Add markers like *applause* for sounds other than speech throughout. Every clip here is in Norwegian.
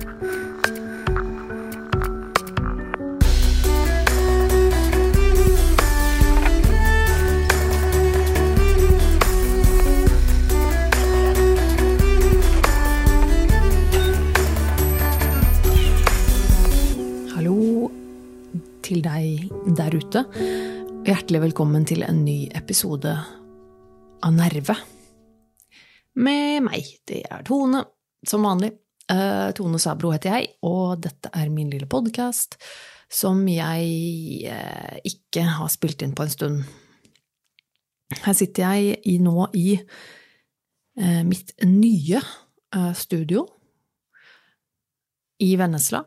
Hallo til deg der ute. Hjertelig velkommen til en ny episode av Nerve. Med meg. Det er Tone, som vanlig. Eh, Tone Sabro heter jeg, og dette er min lille podkast som jeg eh, ikke har spilt inn på en stund. Her sitter jeg i, nå i eh, mitt nye studio i Vennesla.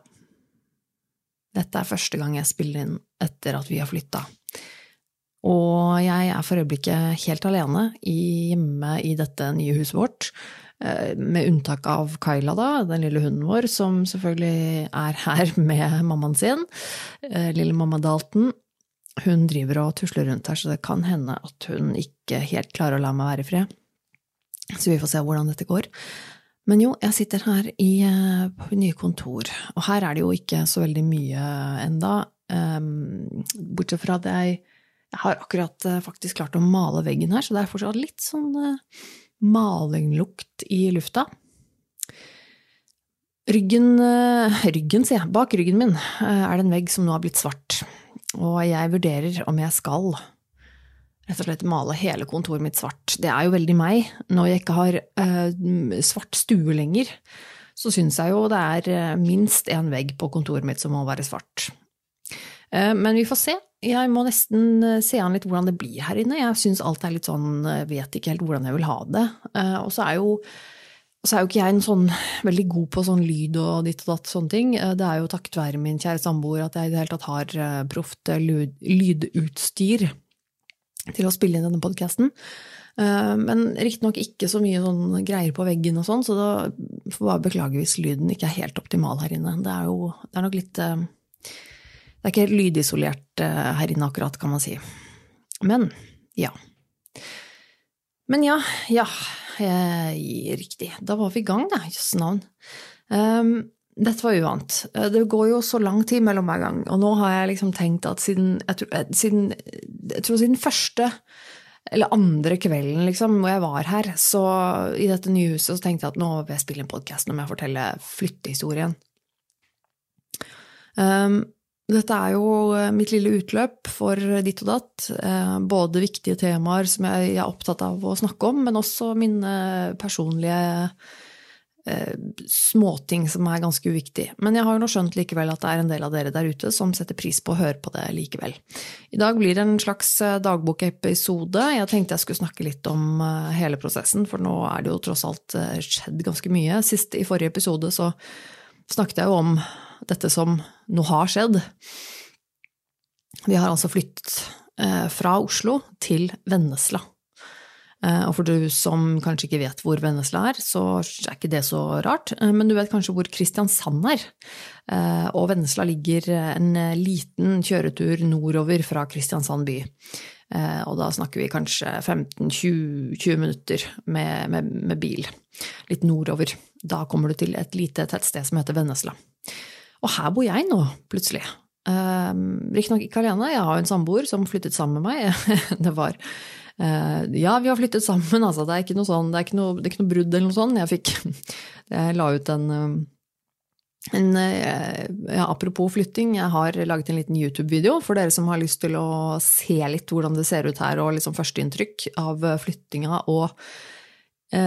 Dette er første gang jeg spiller inn etter at vi har flytta. Og jeg er for øyeblikket helt alene hjemme i dette nye huset vårt. Eh, Med unntak av Kyla, da, den lille hunden vår, som selvfølgelig er her *laughs* med mammaen sin. eh, Lille mamma Dalton. Hun driver og tusler rundt her, så det kan hende at hun ikke helt klarer å la meg være i fred. Så vi får se hvordan dette går. Men jo, jeg sitter her i, eh, på nye kontor, og her er det jo ikke så veldig mye enda. Um, bortsett fra at jeg, jeg har akkurat faktisk klart å male veggen her, så det er fortsatt litt sånn malinglukt i lufta. Ryggen, eh, ryggen, sier jeg, bak ryggen min eh, er det en vegg som nå har blitt svart, og jeg vurderer om jeg skal rett og slett male hele kontoret mitt svart. Det er jo veldig meg. Når jeg ikke har eh, svart stue lenger, så syns jeg jo det er eh, minst én vegg på kontoret mitt som må være svart. Men vi får se. Jeg må nesten eh, se an litt hvordan det blir her inne. Jeg syns alt er litt sånn Jeg vet ikke helt hvordan jeg vil ha det. Eh, og så er jo så er jo ikke jeg en sånn veldig god på sånn lyd og ditt og datt sånne ting. Eh, Det er jo takket være min kjære samboer at jeg i det hele tatt har eh, proft eh, lydutstyr til å spille inn denne podkasten. Men riktignok ikke så mye sånn greier på veggen og sånn, så da får bare beklage hvis lyden ikke er helt optimal her inne. Det er jo det er nok litt eh, Det er ikke helt lydisolert eh, her inne akkurat, kan man si. Men ja. Men ja, ja. eh, Riktig. Da var vi i gang, da. Jøss navn. Um, dette var uvant. Eh, Det går jo så lang tid mellom hver gang, og nå har jeg liksom tenkt at siden Jeg tror, siden, jeg tror siden første eller andre kvelden liksom, hvor jeg var her, så i dette nye huset, så tenkte jeg at nå vil jeg spille en podkast om jeg forteller flyttehistorien. Um, dette er jo eh, mitt lille utløp for ditt og datt. eh, Både viktige temaer som jeg er opptatt av å snakke om, men også mine personlige eh, småting som er ganske uviktig. Men jeg har jo nå skjønt likevel at det er en del av dere der ute som setter pris på å høre på det likevel. I dag blir det en slags dagbokepisode. Jeg tenkte jeg skulle snakke litt om hele prosessen, for nå er det jo tross alt skjedd ganske mye. Sist i forrige episode så snakket jeg jo om dette som nå har skjedd. Vi har altså flyttet eh, fra Oslo til Vennesla. Eh, og for du som kanskje ikke vet hvor Vennesla er, så er ikke det så rart. Eh, men du vet kanskje hvor Kristiansand er. Og Vennesla ligger en liten kjøretur nordover fra Kristiansand by. Og da snakker vi kanskje 15-20 minutter med, med, med bil. Litt nordover. Da kommer du til et lite tettsted som heter Vennesla. Og her bor jeg nå, plutselig. Um, Riktignok ikke alene, jeg har jo en samboer som flyttet sammen med meg. *laughs* det var uh, Ja, vi har flyttet sammen, altså. Det er ikke noe sånn, det er ikke noe, det er ikke noe brudd eller noe sånt. Jeg fikk *laughs* Jeg la ut en um, en, eh, ja, apropos flytting, jeg har laget en liten YouTube-video for dere som har lyst til å se litt hvordan det ser ut her, og liksom førsteinntrykk av flyttinga, og eh,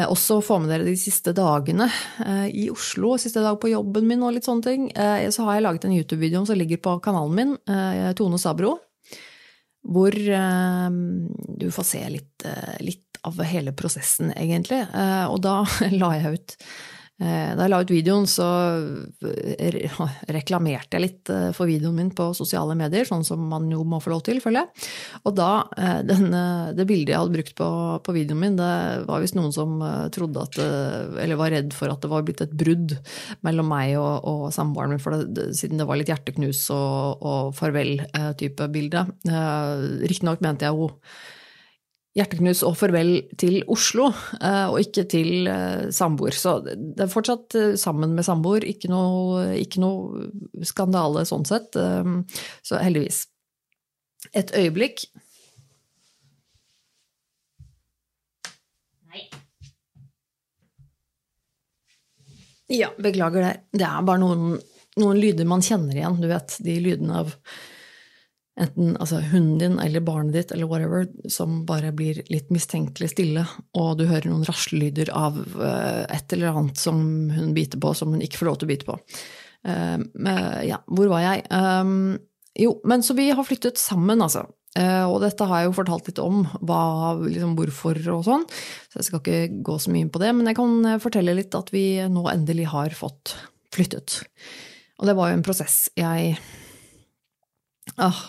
også få med dere de siste dagene eh, i Oslo, siste dag på jobben min og litt sånne ting. Eh, så har jeg laget en YouTube-video som ligger på kanalen min, eh, Tone Sabro, hvor eh, du får se litt, eh, litt av hele prosessen, egentlig. Eh, og da *laughs* la jeg ut Eh, Da jeg la ut videoen, så *laughs* reklamerte jeg litt eh, for videoen min på sosiale medier, sånn som man jo må få lov til, føler jeg. Og da, eh, den, eh, det bildet jeg hadde brukt på, på videoen min, det var visst noen som eh, trodde at Eller var redd for at det var blitt et brudd mellom meg og, og samboeren min, for det, siden det var litt hjerteknus og, og farvel-type bilde. Eh, Riktignok mente jeg jo hjerteknus og farvel til Oslo, og ikke til samboer. Så det er fortsatt sammen med samboer, ikke noe, ikke noe skandale sånn sett. Så heldigvis. Et øyeblikk. Nei. Ja, beklager det. Det er bare noen, noen, lyder man kjenner igjen. Du vet, de lydene av enten altså, hunden din eller barnet ditt eller whatever, som bare blir litt mistenkelig stille, og du hører noen raslelyder av uh, et eller annet som hun biter på, som hun ikke får lov til å bite på. Uh, ja, hvor var jeg? Um, jo, men så vi har flyttet sammen, altså. Uh, og dette har jeg jo fortalt litt om, hva, liksom, hvorfor og sånn, så jeg skal ikke gå så mye inn på det. Men jeg kan eh, fortelle litt at vi nå endelig har fått flyttet. Og det var jo en prosess jeg ah,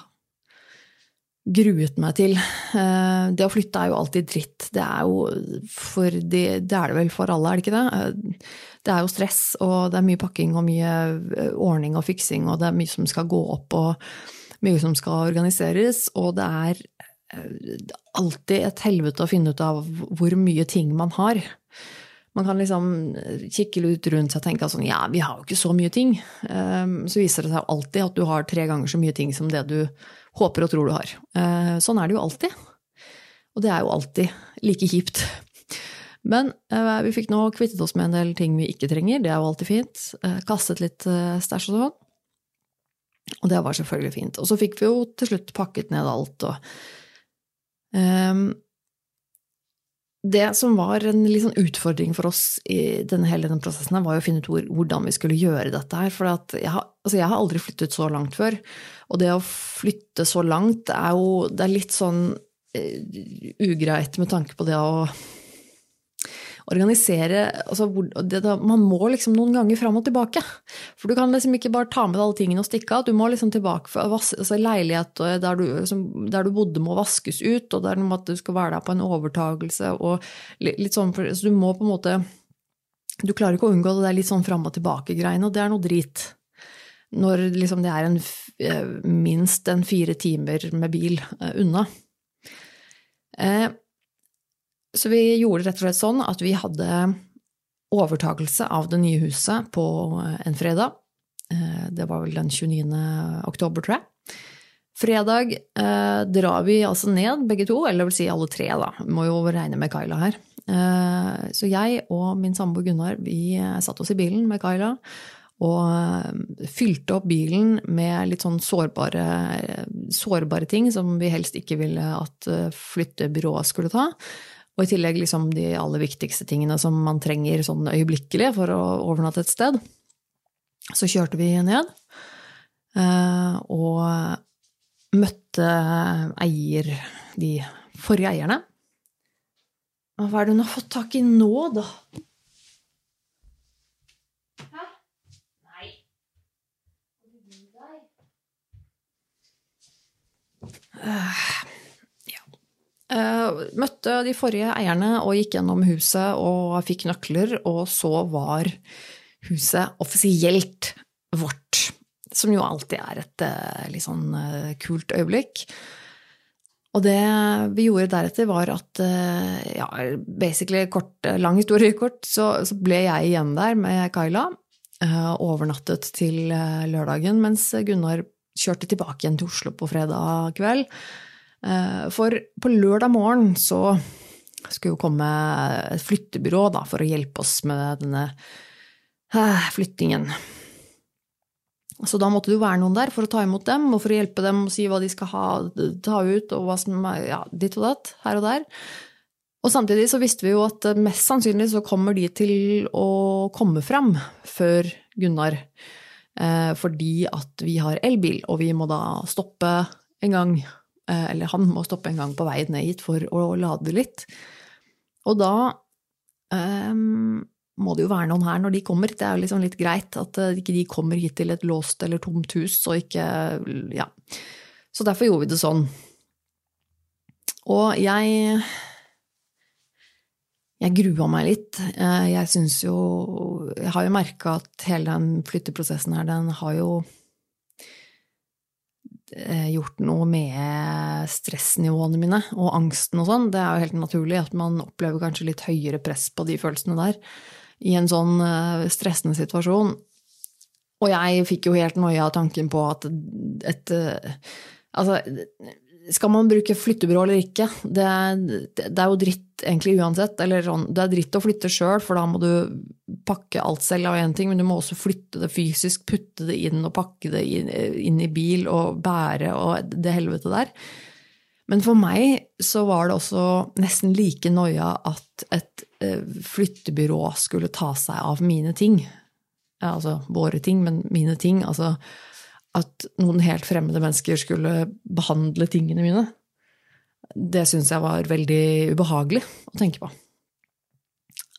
gruet meg til. Uh, det å flytte er jo alltid dritt. Det er jo for de, det er det vel for alle, er det ikke det? det er jo stress, og det er mye pakking og mye ordning og fiksing, og det er mye som skal gå opp. og mye som skal organiseres, og det er eh, alltid et helvete å finne ut av hvor mye ting man har. Man kan liksom kikke litt rundt seg og tenke sånn ja, vi har jo ikke så mye ting. Så viser det seg alltid at du har tre ganger så mye ting som det du håper og tror du har. Eh, sånn er det jo alltid. Og det er jo alltid like kjipt. Men eh, vi fikk nå kvittet oss med en del ting vi ikke trenger, det er jo alltid fint. Kastet litt stæsj og sånn. Og det var selvfølgelig fint. Og så fikk vi jo til slutt pakket ned alt og um, Det som var en liksom utfordring for oss i denne, hele denne prosessen, var jo å finne ut hvordan vi skulle gjøre dette her. For jeg har, altså jeg har, aldri flyttet så langt før. Og det å flytte så langt er jo Det er litt sånn uh, ugreit med tanke på det å organisere altså, det, Man må liksom noen ganger fram og tilbake. For du kan liksom ikke bare ta med alle tingene og stikke av. Du må liksom tilbake for altså, Leilighet der du, liksom, der du, bodde, må vaskes ut, og det er noe med at du skal være der på en overtagelse og litt sånn Så du må på en måte Du klarer ikke å unngå det, det er litt sånn fram og tilbake-greiene, og det er noe drit. Når liksom det er en, eh, minst en fire timer med bil eh, unna. Eh, så vi gjorde rett og slett sånn at vi hadde overtakelse av det nye huset på en fredag. Det var vel den 29. oktober, tror jeg. Fredag eh, drar vi altså ned, begge to, eller vil si alle tre, da. Vi må jo regne med Kaila her. Eh, så jeg og min samboer Gunnar vi satte oss i bilen med Kaila og eh, fylte opp bilen med litt sånn sårbare, sårbare ting som vi helst ikke ville at eh, flyttebyrået skulle ta. Og i tillegg liksom de aller viktigste tingene som man trenger sånn øyeblikkelig for å overnatte et sted. Så kjørte vi ned eh, og møtte eier, de forrige eierne. Hva er det hun har fått tak i nå, da? Uh, Uh, møtte de forrige eierne og gikk gjennom huset og fikk nøkler, og så var huset offisielt vårt. Som jo alltid er et uh, litt sånn kult øyeblikk. Og det vi gjorde deretter, var at ja, basically kort, lang historie kort, så, så, ble jeg igjen der med Kaila. Overnattet til lørdagen, mens Gunnar kjørte tilbake igjen til Oslo på fredag kveld. Eh, for på lørdag morgen så skulle jo komme et flyttebyrå da, for å hjelpe oss med denne eh, flyttingen. Så da måtte det jo være noen der for å ta imot dem, og for å hjelpe dem og si hva de skal ha, ta ut, og hva som ja, ditt og datt, her og der. Og samtidig så visste vi jo at mest sannsynlig så kommer de til å komme fram før Gunnar. Eh, fordi at vi har elbil, og vi må da stoppe en gang Eh, eller han må stoppe en gang på vei ned hit for å lade litt. Og da um, må det jo være noen her når de kommer. Det er jo liksom litt greit at uh, ikke de kommer hit til et låst eller tomt hus og ikke Ja. Så derfor gjorde vi det sånn. Og jeg jeg grua meg litt. Eh, jeg syns jo Jeg har jo merka at hele den flytteprosessen her, den har jo eh, gjort noe med stressnivåene mine og angsten og sånn. Det er jo helt naturlig at man opplever kanskje litt høyere press på de følelsene der i en sånn eh, stressende situasjon. Og jeg fikk jo helt noia av tanken på at et Altså, skal man bruke flyttebyrå eller ikke? Det, det, er jo dritt egentlig uansett. Eller sånn, det er dritt å flytte sjøl, for da må du pakke alt selv av én ting, men du må også flytte det fysisk, putte det inn og pakke det inn, inn i bil og bære og det helvete der. Men for meg så var det også nesten like noia at et eh, flyttebyrå skulle ta seg av mine ting. Ja, altså våre ting, men mine ting. Altså at noen helt fremmede mennesker skulle behandle tingene mine, det syns jeg var veldig ubehagelig å tenke på.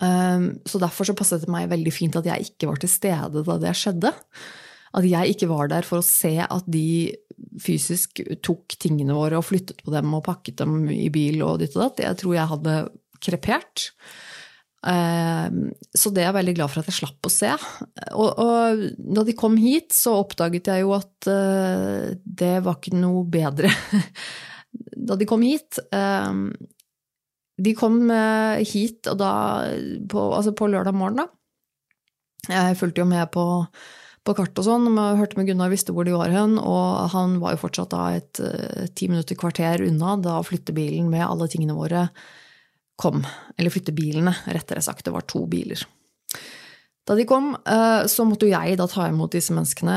Ehm, så derfor så passet det meg veldig fint at jeg ikke var til stede da det skjedde. At jeg ikke var der for å se at de fysisk tok tingene våre og flyttet på dem og pakket dem i bil og ditt og datt. Jeg tror jeg hadde krepert. Ehm, så det er jeg veldig glad for at jeg slapp å se. Og, og, da de kom hit, så oppdaget jeg jo at uh, det var ikke noe bedre *laughs* da de kom hit. Um, de kom uh, hit da, på, altså på lørdag morgen, da. Jeg fulgte jo med på, på kart og sånn, hørte med Gunnar, visste hvor de var hen, og han var jo fortsatt da et uh, ti minutter, kvarter unna da flyttebilen med alle tingene våre kom. Eller flyttebilene, rettere sagt. Det var to biler. Da de kom, eh, så måtte jo jeg da ta imot disse menneskene.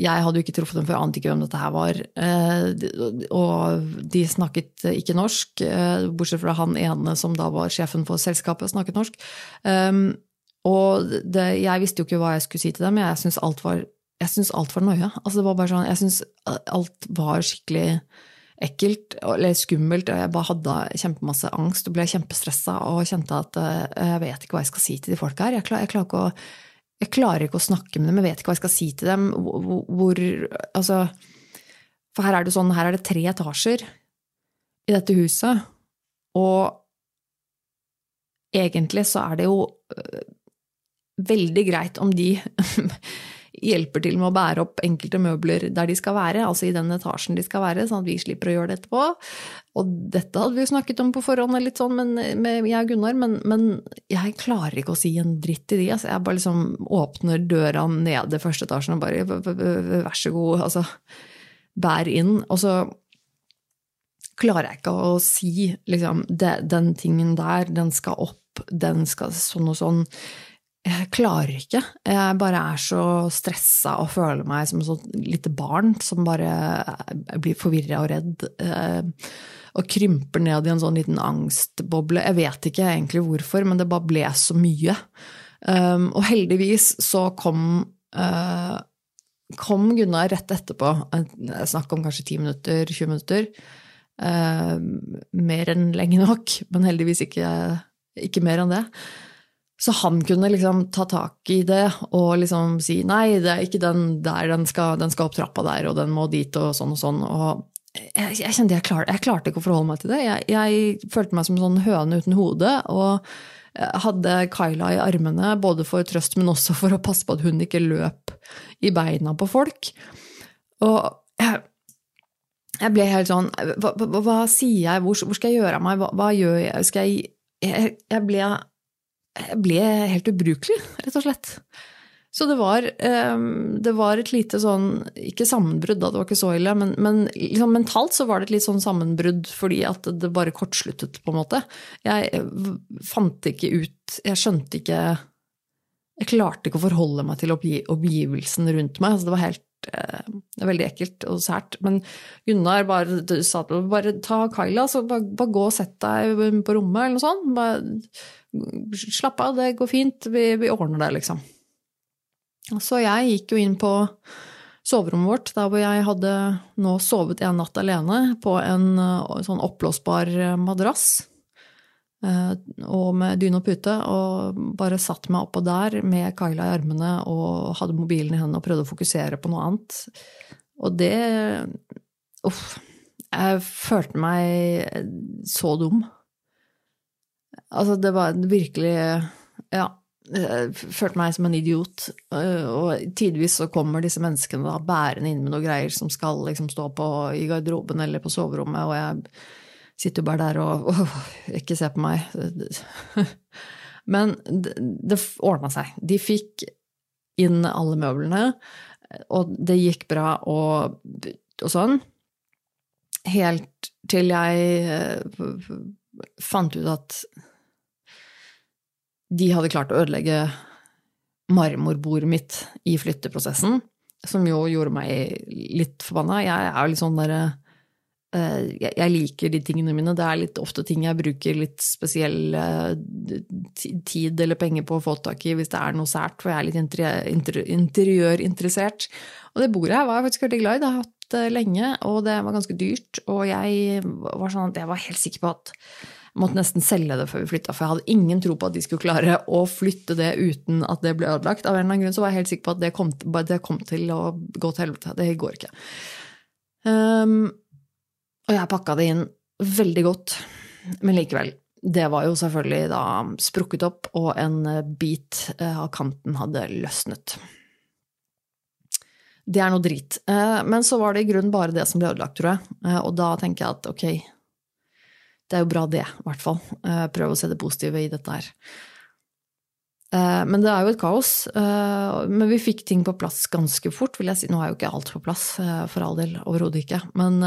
Jeg hadde jo ikke truffet dem før, ante ikke hvem dette her var. Eh, og de snakket ikke norsk, eh, bortsett fra han ene som da var sjefen for selskapet, snakket norsk. Og det, jeg visste jo ikke hva jeg skulle si til dem. Jeg syntes alt var, jeg alt var noia. Altså det var bare sånn, jeg synes alt var skikkelig ekkelt eller skummelt. og Jeg bare hadde kjempemasse angst og ble kjempestressa og kjente at eh, jeg vet ikke hva jeg skal si til de folka her. Jeg, klar, jeg, klarer å, jeg klarer ikke å snakke med dem, jeg vet ikke hva jeg skal si til dem. Hvor, hvor Altså For her er det sånn, her er det tre etasjer i dette huset, og egentlig så er det jo øh, veldig greit om de *laughs* hjelper til med å bære opp enkelte møbler der de skal være, altså i den etasjen de skal være, sånn at vi slipper å gjøre det etterpå. Og dette hadde vi jo snakket om på forhånd, litt sånn, men, med jeg og Gunnar, men, men, jeg klarer ikke å si en dritt til de. Altså, jeg bare liksom åpner døra nede første etasjen og bare vær så god, altså bær inn. Og så klarer jeg ikke å si liksom den tingen der, den skal opp, den skal sånn og sånn jeg klarer ikke. Jeg bare er så stressa og føler meg som et sånt lite barn som bare blir forvirra og redd. Eh, og krymper ned i en sånn liten angstboble. Jeg vet ikke egentlig hvorfor, men det bare ble så mye. Um, og heldigvis så kom, uh, kom Gunnar rett etterpå. Snakk om kanskje 10 minutter, 20 minutter. Uh, mer enn lenge nok, men heldigvis ikke, ikke mer enn det. Så han kunne liksom ta tak i det og liksom si nei, det er ikke den der, den skal, den skal opp trappa der, og den må dit, og sånn og sånn. Og jeg, jeg kjente jeg, klar, jeg klarte ikke å forholde meg til det. Jeg, jeg følte meg som en sånn høne uten hode. og hadde Kyla i armene, både for trøst, men også for å passe på at hun ikke løp i beina på folk. Og jeg, jeg ble helt sånn Hva, hva, hva sier jeg? Hvor, hvor, skal jeg gjøre av meg? Hva, hva, gjør jeg? Skal jeg Jeg, jeg ble ble helt ubrukelig, rett og slett. Så det var, ehm, det var, et lite sånn Ikke sammenbrudd, da, det var ikke så ille, men, men liksom mentalt så var det et litt sånn sammenbrudd fordi at det bare kortsluttet, på en måte. Jeg fant ikke ut Jeg skjønte ikke Jeg klarte ikke å forholde meg til omgivelsen rundt meg. Altså, det var helt er veldig ekkelt og sært. Men Gunnar bare sa til bare ta Kyla, så bare, bare, gå og sett deg på rommet, eller noe sånt. Bare Slapp av, det går fint, vi, vi ordner det, liksom. Så jeg gikk jo inn på soverommet vårt, der hvor jeg hadde nå sovet en natt alene på en eh, sånn oppblåsbar eh, madrass. Eh, og med dyne og pute, og bare satt meg oppå der med Kyla i armene og hadde mobilen i hendene og prøvde å fokusere på noe annet. Og det Uff. Jeg følte meg så dum. Altså, det var virkelig Ja. Jeg følte meg som en idiot. Eh, og tidvis så kommer disse menneskene da bærende inn med noen greier som skal liksom stå på i garderoben eller på soverommet, og jeg sitter jo bare der og åh, ikke se på meg. *laughs* Men det, det ordna seg. De fikk inn alle møblene, og det gikk bra og, og sånn. Helt til jeg fant ut at de hadde klart å ødelegge marmorbordet mitt i flytteprosessen, som jo gjorde meg litt forbanna. Jeg er jo litt sånn derre eh, jeg liker de tingene mine. Det er litt ofte ting jeg bruker litt spesiell eh, tid eller penger på å få tak i hvis det er noe sært, for jeg er litt interiørinteressert. Og det bordet her var jeg faktisk veldig glad i. Det har jeg hatt eh, lenge, og det var ganske dyrt. Og jeg var sånn at jeg var helt sikker på at jeg måtte nesten selge det før vi flytta, for jeg hadde ingen tro på at de skulle klare å flytte det uten at det ble ødelagt. Av en eller annen grunn så var jeg helt sikker på at det kom, det kom til å gå til helvete. Det går ikke. Um, og jeg pakka det inn veldig godt, men likevel. Det var jo selvfølgelig da sprukket opp, og en bit eh, av kanten hadde løsnet. Det er noe drit. Eh, men så var det i grunnen bare det som ble ødelagt, tror jeg. Eh, og da tenker jeg at ok, det er jo bra, det, i hvert fall. Prøve å se det positive i dette her. Eh, men det er jo et kaos. Eh, men vi fikk ting på plass ganske fort, vil jeg si. Nå er jo ikke alt på plass, for all del. Overhodet ikke. Men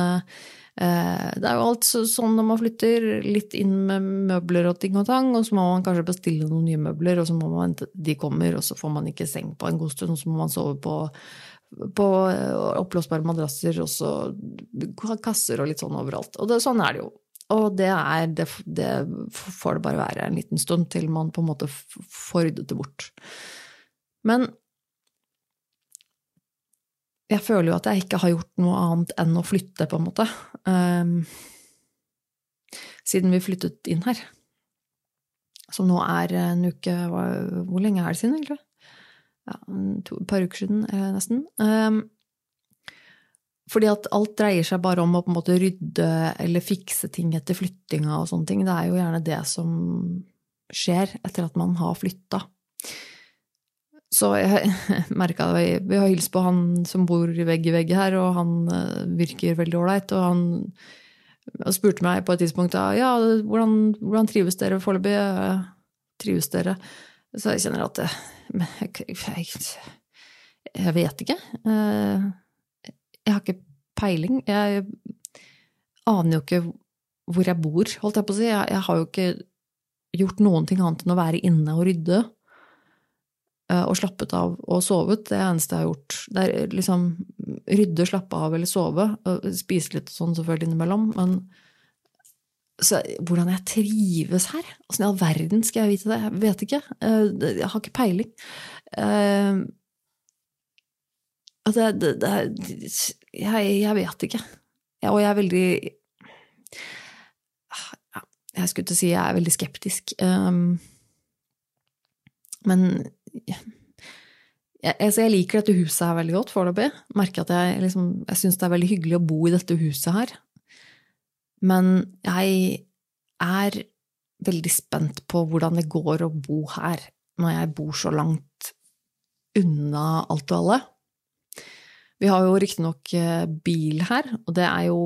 det er jo alt sånn når man flytter, litt inn med møbler og ting og tang, og så må man kanskje bestille noen nye møbler, og så må man de kommer, og så får man ikke seng på en god stund, og så må man sove på, på oppblåsbare madrasser, og så kasser og litt sånn overalt. Og det, sånn er det jo. Og det, er, det, det, får det bare være en liten stund til man på en måte får ryddet det bort. Men jeg føler jo at jeg ikke har gjort noe annet enn å flytte, på en måte. Um, siden vi flyttet inn her. Som nå er en uke Hvor lenge er det siden, egentlig? Ja, et par uker siden, eh, nesten. Um, fordi at alt dreier seg bare om å på en måte rydde eller fikse ting etter flyttinga og sånne ting. Det er jo gjerne det som skjer etter at man har flytta. Så jeg *laughs* merka det Vi har hilst på han som bor vegg i vegg her, og han eh, virker veldig ålreit. Og han spurte meg på et tidspunkt ja, hvordan, hvordan trives dere foreløpig. Trives dere? Så jeg kjenner at jeg, jeg, jeg vet ikke. Jeg har ikke peiling. Jeg aner jo ikke hvor jeg bor, holdt jeg på å si. Jeg, jeg har jo ikke gjort noen ting annet enn å være inne og rydde. Eh, og slappet av og sovet. Det eneste jeg har gjort. Det er liksom rydde, slappe av eller sove. Spise litt sånn selvfølgelig innimellom. Men så, hvordan jeg trives her? Åssen i all verden skal jeg vite det? Jeg vet ikke. Eh, jeg har ikke peiling. Altså, det, det, jeg, jeg, vet ikke. Og jeg er veldig Jeg skulle til å si jeg er veldig skeptisk. Um, men jeg, altså jeg, liker dette huset her veldig godt foreløpig. Merker at jeg, liksom, jeg syns det er veldig hyggelig å bo i dette huset her. Men jeg er veldig spent på hvordan det går å bo her når jeg bor så langt unna alt og alle. Vi har jo riktignok eh, bil her, og det er jo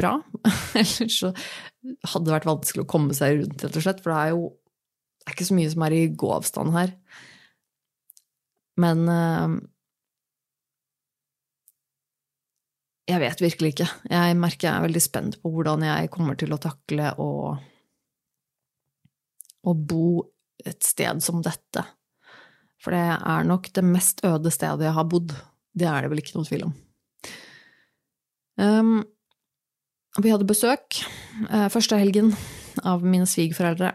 bra. *laughs* Ellers så hadde det vært vanskelig å komme seg rundt, rett og slett, for det er jo det er ikke så mye som er i gåavstand her. Men eh, jeg vet virkelig ikke. Jeg merker jeg er veldig spent på hvordan jeg kommer til å takle å, å bo et sted som dette. For det er nok det mest øde stedet jeg har bodd. Det er det vel ikke noen tvil om. Um, vi hadde besøk uh, første helgen av mine svigerforeldre.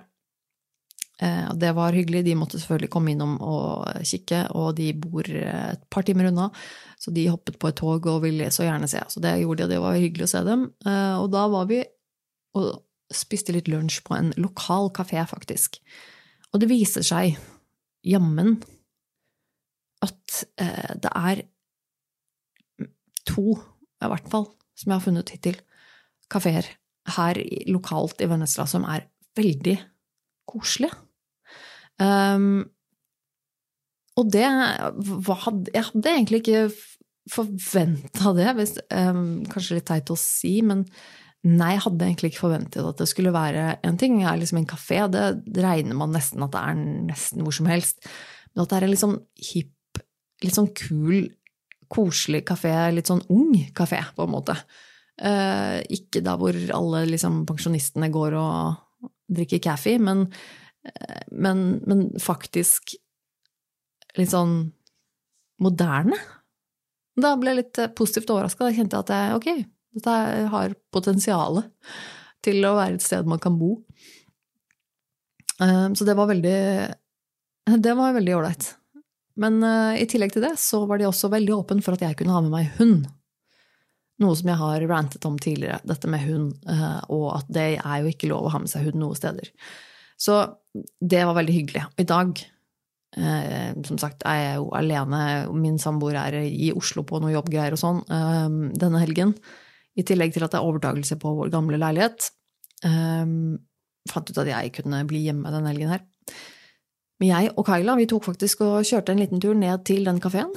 Uh, det var hyggelig. De måtte selvfølgelig komme innom og kikke, og de bor et par timer unna, så de hoppet på et tog og ville så gjerne se. Så det gjorde de, og det var hyggelig å se dem. Uh, og da var vi og spiste litt lunsj på en lokal kafé, faktisk. Og det viser seg, jammen, at det er to, i hvert fall, som jeg har funnet hittil, kafeer her lokalt i Vennesla som er veldig koselige. Um, og det hadde, Jeg hadde egentlig ikke forventa det, hvis, um, kanskje litt teit å si, men nei, jeg hadde egentlig ikke forventet at det skulle være en ting. Jeg er liksom en kafé, det, det regner man nesten at det er nesten hvor som helst. Men at det er en litt sånn hipp, litt sånn kul, koselig kafé, litt sånn ung kafé, på en måte. Eh, ikke da hvor alle liksom, pensjonistene går og drikker kaffe, men, eh, men, men faktisk litt sånn moderne. Da ble jeg litt eh, positivt overraska. Da kjente jeg at jeg, ok, dette har potensial til å være et sted man kan bo. Eh, så det var veldig Det var veldig ålreit. Men uh, i tillegg til det så var de også veldig åpen for at jeg kunne ha med meg hund. Noe som jeg har rantet om tidligere, dette med hund, og at det er jo ikke lov å ha med seg hund noe steder. Så det var veldig hyggelig. I dag uh, som sagt er jeg jo alene, min samboer er i Oslo på noe jobbgreier og sånn denne helgen. I tillegg til at det er overtakelse på vår gamle leilighet. Eh, fant ut at jeg kunne bli hjemme denne helgen her. Men jeg og Kyla vi tok faktisk og kjørte en liten tur ned til den kafeen.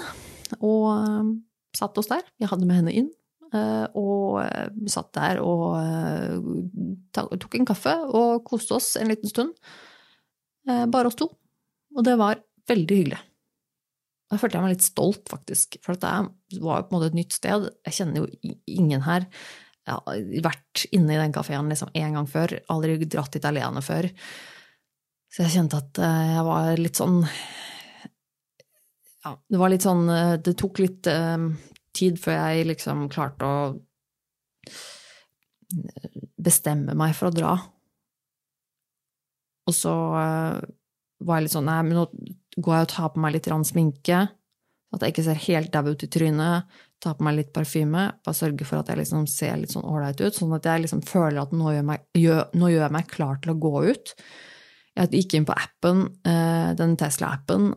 Og eh, satt oss der. Jeg hadde med henne inn. Eh, og satt der og tok en kaffe og koste oss en liten stund. Bare oss to. Og det var veldig hyggelig. Da følte jeg meg litt stolt, faktisk, for det var på en måte et nytt sted. Jeg kjenner jo ingen her. Jeg har vært inne i den kafeen liksom gang før, aldri dratt dit alene før. Så jeg kjente at eh, jeg var litt sånn Ja, det var litt sånn eh, Det tok litt um, tid før jeg liksom klarte å bestemme meg for å dra. Og så var jeg litt sånn Nei, men nå går jeg og tar på meg litt sminke, at jeg ikke ser helt dau ut i trynet. Tar på meg litt parfyme. Bare sørger for at jeg liksom ser litt sånn ålreit ut. Sånn at jeg liksom føler at nå gjør, meg, gjør, nå gjør, jeg meg klar til å gå ut. Jeg gikk inn på appen, eh, den Tesla-appen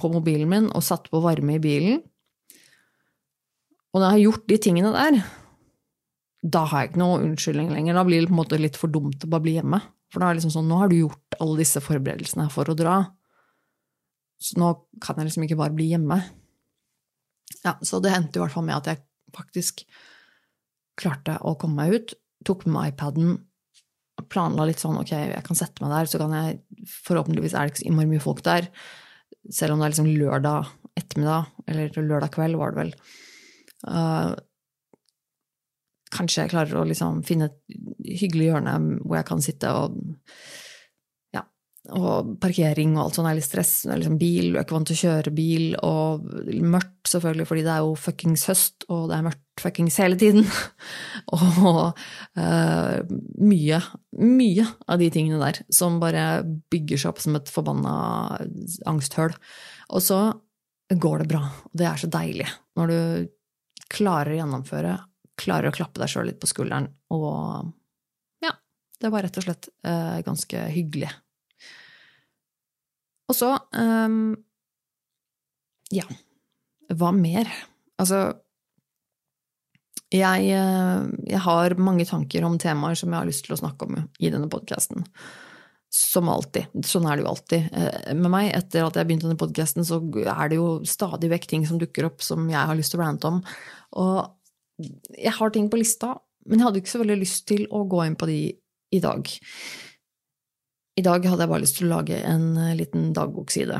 på mobilen min og satte på varme i bilen. Og når jeg har gjort de tingene der, da har jeg ikke noe unnskyldning lenger. Da blir det på en måte litt for dumt å bare bli hjemme. For da er det liksom sånn, nå har du gjort alle disse forberedelsene for å dra. Så nå kan jeg liksom ikke bare bli hjemme. Ja, så det endte i hvert fall med at jeg faktisk klarte å komme meg ut. Tok med meg iPaden, planla litt sånn ok, jeg kan sette meg der, så kan jeg Forhåpentligvis er det ikke så innmari mye folk der. Selv om det er liksom lørdag ettermiddag, eller lørdag kveld, var det vel. Uh, kanskje jeg klarer å liksom finne et hyggelig hjørne hvor jeg kan sitte og og parkering og alt sånt er litt stress. Det er liksom bil, du er ikke vant til å kjøre bil, og mørkt, selvfølgelig, fordi det er jo fuckings høst, og det er mørkt fuckings hele tiden. *laughs* og uh, mye, mye av de tingene der som bare bygger seg opp som et forbanna angsthull. Og så går det bra. Og det er så deilig når du klarer å gjennomføre, klarer å klappe deg sjøl litt på skulderen, og ja, det var rett og slett uh, ganske hyggelig og så um, Ja, hva mer? Altså jeg, eh, jeg, har mange tanker om temaer som jeg har lyst til å snakke om i denne podkasten. Som alltid. Sånn er det jo alltid eh, med meg. Etter at jeg begynte denne podkasten, så er det jo stadig vekk ting som dukker opp som jeg har lyst til å rante om. Og jeg har ting på lista, men jeg hadde ikke så veldig lyst til å gå inn på de i dag. I dag hadde jeg bare lyst til å lage en eh, liten dagbokside.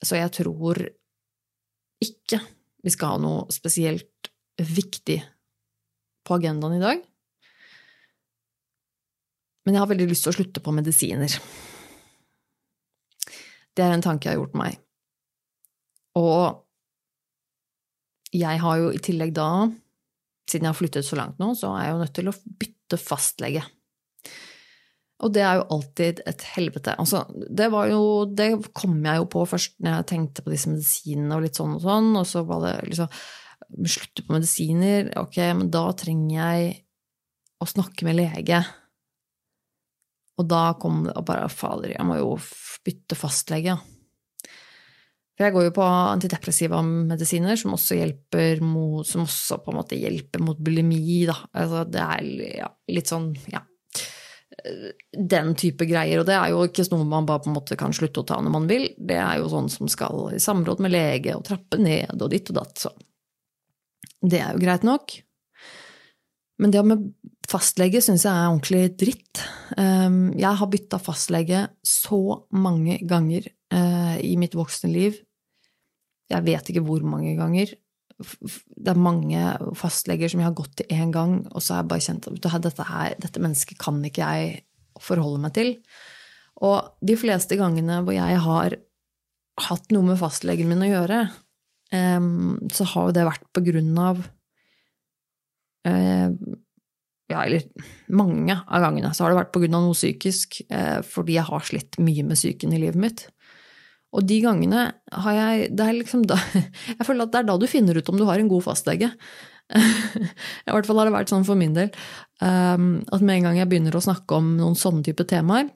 Så jeg tror ikke vi skal ha noe spesielt viktig på agendaen i dag. Men jeg har veldig lyst til å slutte på medisiner. Det er en tanke jeg har gjort meg. Og jeg har jo i tillegg da, siden jeg har flyttet så langt nå, så er jeg jo nødt til å bytte fastlege. Og det er jo alltid et helvete. Altså, det, jo, det kom jeg jo på først når jeg tenkte på disse medisinene og litt sånn og sånn, og så var det liksom Slutte på medisiner, ok, men da trenger jeg å snakke med lege. Og da kom det og bare Fader, jeg må jo bytte fastlege. For jeg går jo på antidepressiva medisiner, som også hjelper mot, som også på en måte hjelper mot bulimi, da. Altså, det er ja, litt sånn, ja den type greier. Og det er jo ikke noe man bare på en måte kan slutte å ta når man vil. Det er jo sånn som skal i samråd med lege og trappe ned og ditt og datt. Så det er jo greit nok. Men det med fastlege syns jeg er ordentlig dritt. Ehm, jeg har bytta fastlege så mange ganger eh, i mitt voksne liv. Jeg vet ikke hvor mange ganger. Det er mange fastleger som jeg har gått til én gang, og så har jeg bare kjent at dette, her, dette mennesket kan ikke jeg forholde meg til. Og de fleste gangene hvor jeg har hatt noe med fastlegen min å gjøre, ehm, så har jo det vært på grunn av Eh, ja, eller mange av gangene så har det vært på grunn av noe psykisk, eh, fordi jeg har slitt mye med psyken i livet mitt. Og de gangene har jeg det er liksom da, *laughs* Jeg føler at det er da du finner ut om du har en god fastlege. *laughs* I hvert fall har det vært sånn for min del. Um, at med en gang jeg begynner å snakke om noen sånne type temaer,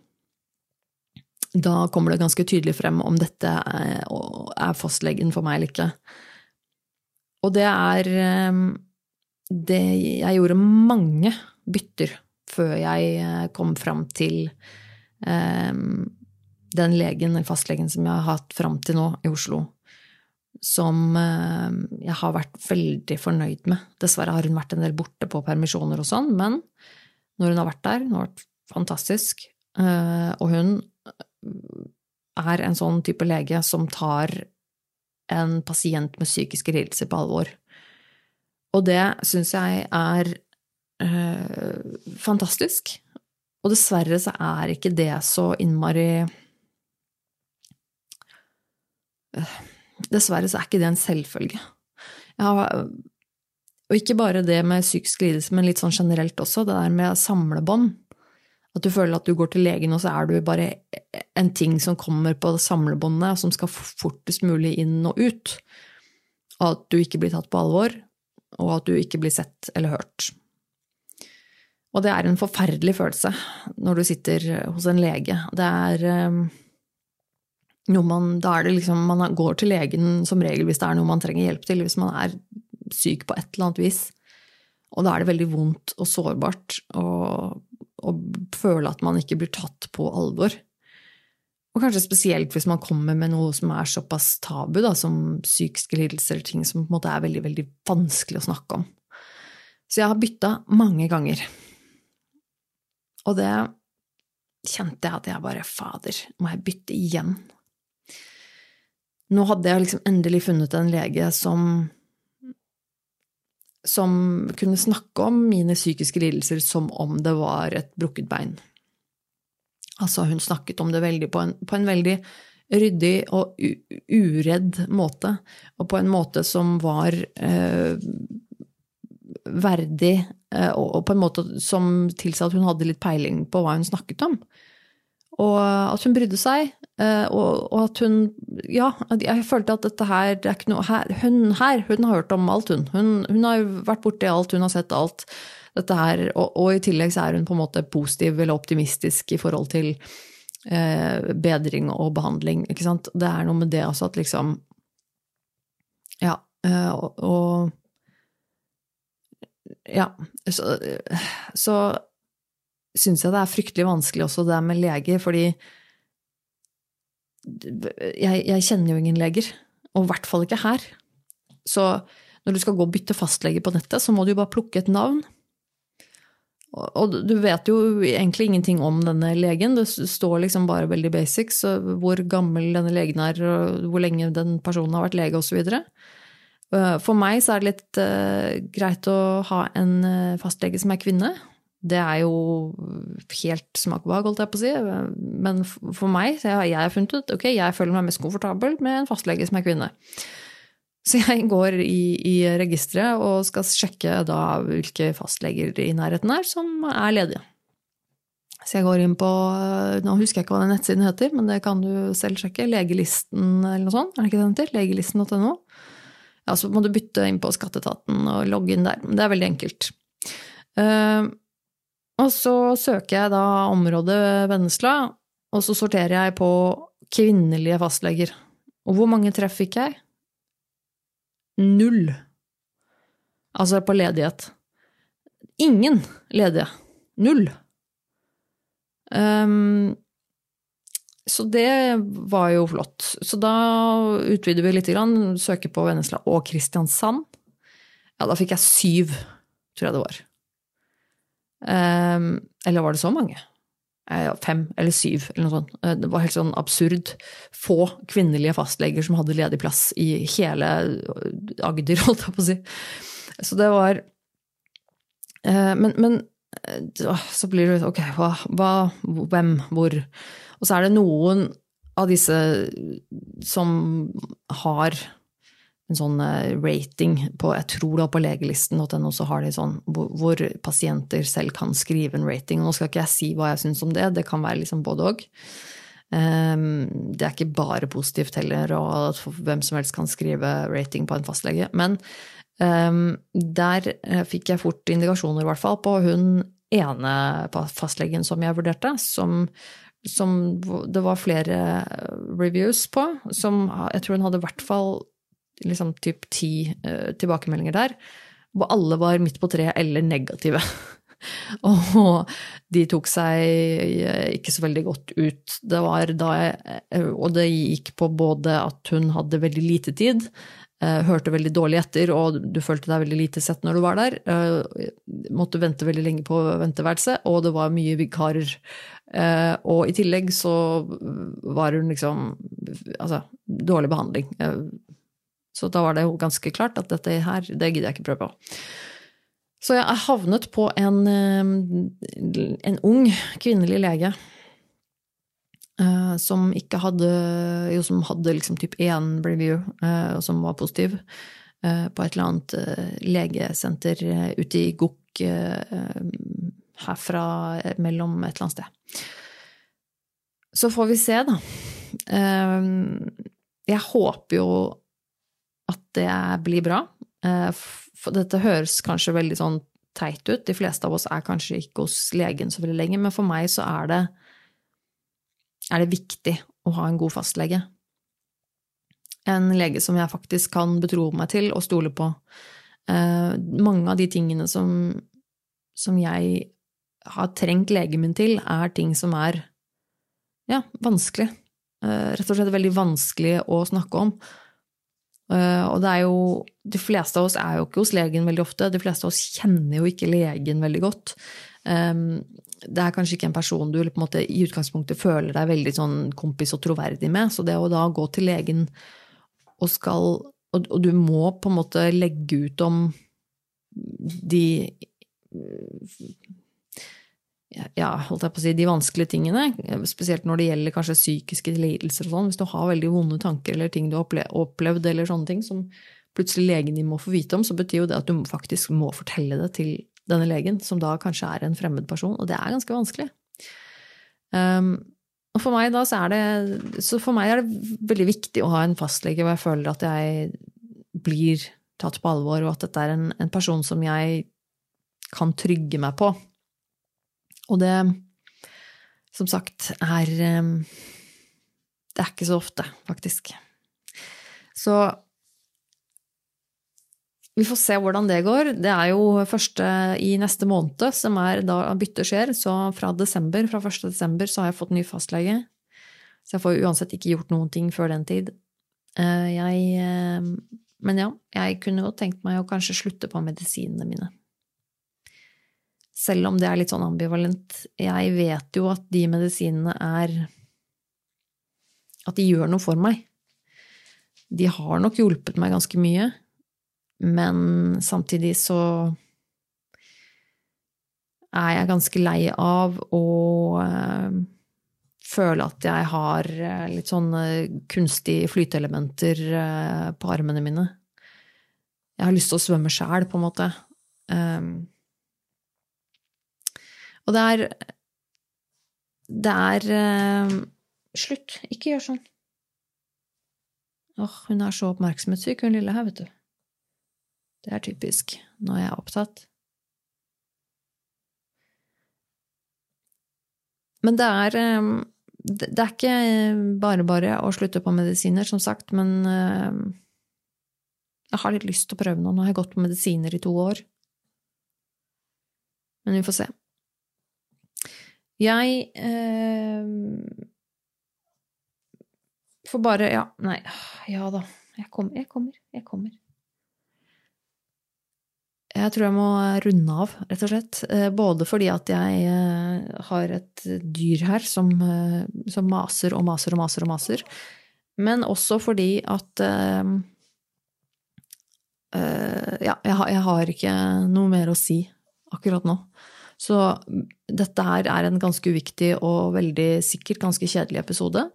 da kommer det ganske tydelig frem om dette er, fastlegen for meg eller ikke. Og det er um, det, jeg gjorde mange bytter før jeg eh, kom fram til um, den legen, den fastlegen som jeg har hatt fram til nå i Oslo. Som uh, jeg har vært veldig fornøyd med. Dessverre har hun vært en del borte på permisjoner og sånn, men når hun har vært der, hun har vært fantastisk. Uh, og hun er en sånn type lege som tar en pasient med psykiske lidelser på alvor. Og det syns jeg er øh, fantastisk. Og dessverre så er ikke det så innmari Dessverre så er ikke det en selvfølge. Har, og ikke bare det med psykisk lidelse, men litt sånn generelt også, det der med samlebånd. At du føler at du går til legen, og så er du bare en ting som kommer på samlebåndet, som skal fortest mulig inn og ut. Og at du ikke blir tatt på alvor og at du ikke blir sett eller hørt. Og det er en forferdelig følelse når du sitter hos en lege. Det er noe man Da er det liksom Man går til legen som regel hvis det er noe man trenger hjelp til, hvis man er syk på et eller annet vis. Og da er det veldig vondt og sårbart å føle at man ikke blir tatt på alvor. Og kanskje spesielt hvis man kommer med noe som er såpass tabu, da, som psykiske lidelser, ting som på en måte er veldig, veldig vanskelig å snakke om. Så jeg har bytta mange ganger. Og det kjente jeg at jeg bare Fader, må jeg bytte igjen? Nå hadde jeg liksom endelig funnet en lege som som kunne snakke om mine psykiske lidelser som om det var et brukket bein. Altså, hun snakket om det veldig på en, på en veldig ryddig og uredd måte, og på en måte som var eh, verdig, eh, og, på en måte som tilsa at hun hadde litt peiling på hva hun snakket om. Og at hun brydde seg, og, og, at hun Ja, jeg følte at dette her det er ikke noe her, hun her, hun har hørt om alt, hun. Hun, hun har vært borti alt, hun har sett alt dette her, og, og, i tillegg så er hun på en måte positiv eller optimistisk i forhold til eh, bedring og behandling. ikke sant? Det er noe med det også at liksom Ja. Eh, og, og, Ja. Så, så syns jeg det er fryktelig vanskelig også det med leger, fordi jeg, jeg kjenner jo ingen leger. Og i hvert fall ikke her. Så når du skal gå og bytte fastlege på nettet, så må du jo bare plukke et navn. Og du vet jo egentlig ingenting om denne legen, det står liksom bare veldig basics, hvor gammel denne legen er, og hvor lenge den personen har vært lege osv. Eh, for meg så er det litt uh, greit å ha en uh, fastlege som er kvinne. Det er jo helt smak holdt jeg på å si. Men for meg, så jeg, jeg har funnet ut ok, jeg føler meg mest komfortabel med en fastlege som er kvinne. Så jeg går i, i registeret og skal sjekke da hvilke fastleger i nærheten er som er ledige. Så jeg går inn på Nå husker jeg ikke hva den nettsiden heter, men det kan du selv sjekke. Legelisten eller noe sånt. Er det ikke den heter? Legelisten.no. Ja, så må du bytte inn på skatteetaten og logge inn der. Men det er veldig enkelt. Uh, og så søker jeg da området Vennesla, og så sorterer jeg på kvinnelige fastleger. Og hvor mange treff fikk jeg? Null. Altså på ledighet. Ingen ledige. Null. Um, så det var jo flott. Så da utvider vi litt, søker på Vennesla og Kristiansand. Ja, da fikk jeg syv, tror jeg det var. Um, eller var det så mange? Fem eller syv, eller noe sånt. Eh, det var helt sånn absurd. Få kvinnelige fastleger som hadde ledig plass i hele Agder, *laughs* holdt jeg på å si. Så det var Men, men så blir det ok, hva, hva, hvem, hvor? Og så er det noen av disse som har en sånn eh, rating på Jeg tror da på legelisten.no så har de sånn hvor, pasienter selv kan skrive en rating. Og nå skal ikke jeg si hva jeg syns om det, det kan være liksom både òg. Um, det er ikke bare positivt heller, og at hvem som helst kan skrive rating på en fastlege. Men um, der eh, fikk jeg fort indikasjoner, i hvert fall, på hun ene fastlegen som jeg vurderte, som som det var flere reviews på, som jeg tror hun hadde i hvert fall liksom typ ti uh, tilbakemeldinger der, hvor alle var midt på treet eller negative. *laughs* og de tok seg eh, ikke så veldig godt ut. Det var da jeg, eh, Og det gikk på både at hun hadde veldig lite tid, hørte veldig dårlig etter, og du følte deg veldig lite sett når du var der. Måtte vente veldig lenge på venteværelset, og det var mye vikarer. Og i tillegg så var hun liksom Altså, dårlig behandling. Så da var det jo ganske klart at dette her, det gidder jeg ikke prøve på. Så jeg havnet på en, eh, en ung kvinnelig lege eh, som ikke hadde Jo, som hadde liksom type 1 review, og som var positiv, eh, på et eller annet legesenter ute i Gokk herfra mellom et eller annet sted. Så får vi se, da. Jeg håper jo at det blir bra. Eh, for dette høres kanskje veldig sånn teit ut. De fleste av oss er kanskje ikke hos legen så veldig lenge, men for meg så er det, er det viktig å ha en god fastlege. En lege som jeg faktisk kan betro meg til og stole på. Eh, mange av de tingene som, som jeg har trengt legen min til, er ting som er ja, vanskelig. Eh, rett og slett veldig vanskelig å snakke om. Eh, og det er jo De fleste av oss er jo ikke hos legen veldig ofte. De fleste av oss kjenner jo ikke legen veldig godt. Det er kanskje ikke en person du på en måte, i utgangspunktet føler deg veldig sånn kompis og troverdig med. Så det å da gå til legen og skal Og, du må på en måte legge ut om de ja, holdt jeg på å si, de vanskelige tingene, spesielt når det gjelder kanskje psykiske lidelser sånn, hvis du har veldig vonde tanker eller ting du har opplevd, eller sånne ting som plutselig legen din må få vite om, så betyr jo det at du faktisk må fortelle det til denne legen, som da kanskje er en fremmed person, og det er ganske vanskelig. Um, og for meg da så er det Så for meg er det veldig viktig å ha en fastlege hvor jeg føler at jeg blir tatt på alvor, og at dette er en, en person som jeg kan trygge meg på. Og det, som sagt, er ehm, Det er ikke så ofte, faktisk. Så vi får se hvordan det går. Det er jo første i neste måned som er da byttet skjer, så fra desember, fra 1. desember så har jeg fått ny fastlege. Så jeg får uansett ikke gjort noen ting før den tid. Eh, jeg ehm, Men ja, jeg kunne jo tenkt meg å kanskje slutte på medisinene mine. Selv om det er litt sånn ambivalent. Jeg vet jo at de medisinene er At de gjør noe for meg. De har nok hjulpet meg ganske mye, men samtidig så er jeg ganske lei av å øh, føle at jeg har øh, litt sånne kunstige flyteelementer på armene mine. Jeg har lyst til å svømme sjæl, på en måte. Um, og det er Det er uh, Slutt. Ikke gjør sånn. Åh, hun er så oppmerksomhetssyk, hun lille her, vet du. Det er typisk når jeg er opptatt. Men det er um, Det er ikke bare bare å slutte på medisiner, som sagt, men uh, jeg har litt lyst til å prøve noe. Nå har jeg gått på medisiner i to år. Men vi får se. Jeg eh, får bare Ja, nei. Ja da. Jeg kommer, jeg kommer. Jeg kommer. Jeg tror jeg må runde av, rett og slett. Eh, både fordi at jeg eh, har et dyr her som, eh, som maser og maser og maser og maser, men også fordi at Ja, jeg jeg har ikke noe mer å si akkurat nå. Så dette her er en ganske uviktig og veldig sikkert ganske kjedelig episode.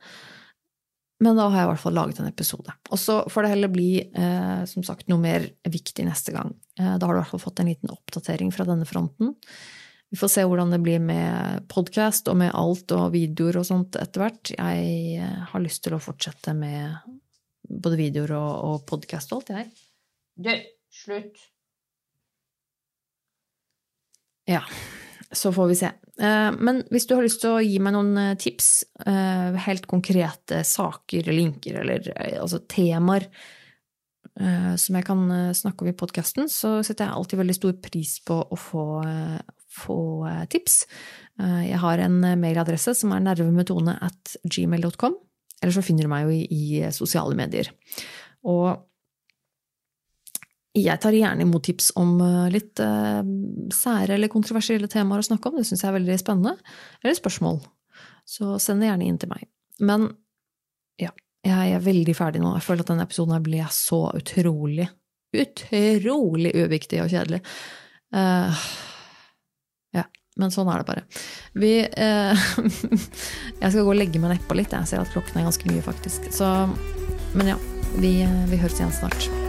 Men da har jeg i hvert fall laget en episode. Og så får det heller bli eh, som sagt, noe mer viktig neste gang. Eh, da har du i hvert fall fått en liten oppdatering fra denne fronten. Vi får se hvordan det blir med podkast og med alt og videoer og sånt etter hvert. Jeg eh, har lyst til å fortsette med både videoer og, og podkast og alt, jeg. Du, slutt! Ja så får vi se. Eh, men hvis du har lyst til å gi meg noen eh, tips, eh, helt konkrete saker, linker eller altså temaer som jeg kan snakke om i podkasten, så setter jeg alltid veldig stor pris på å få, få tips. Jeg har en mailadresse som er nervemetone at gmail.com, eller så finner du meg jo i, i sosiale medier. Og jeg tar gjerne imot tips om eh, litt uh, sære eller kontroversielle temaer å snakke om. Det syns jeg er veldig spennende. Eller spørsmål. Så send det gjerne inn til meg. Men ja, jeg er veldig ferdig nå. Jeg føler at denne episoden ble så utrolig, utrolig uviktig og kjedelig. Uh, ja, men sånn er det bare. Vi uh, *laughs* Jeg skal gå og legge meg nedpå litt. Jeg ser at klokken er ganske mye, faktisk. Så, men ja, vi, vi høres igjen snart.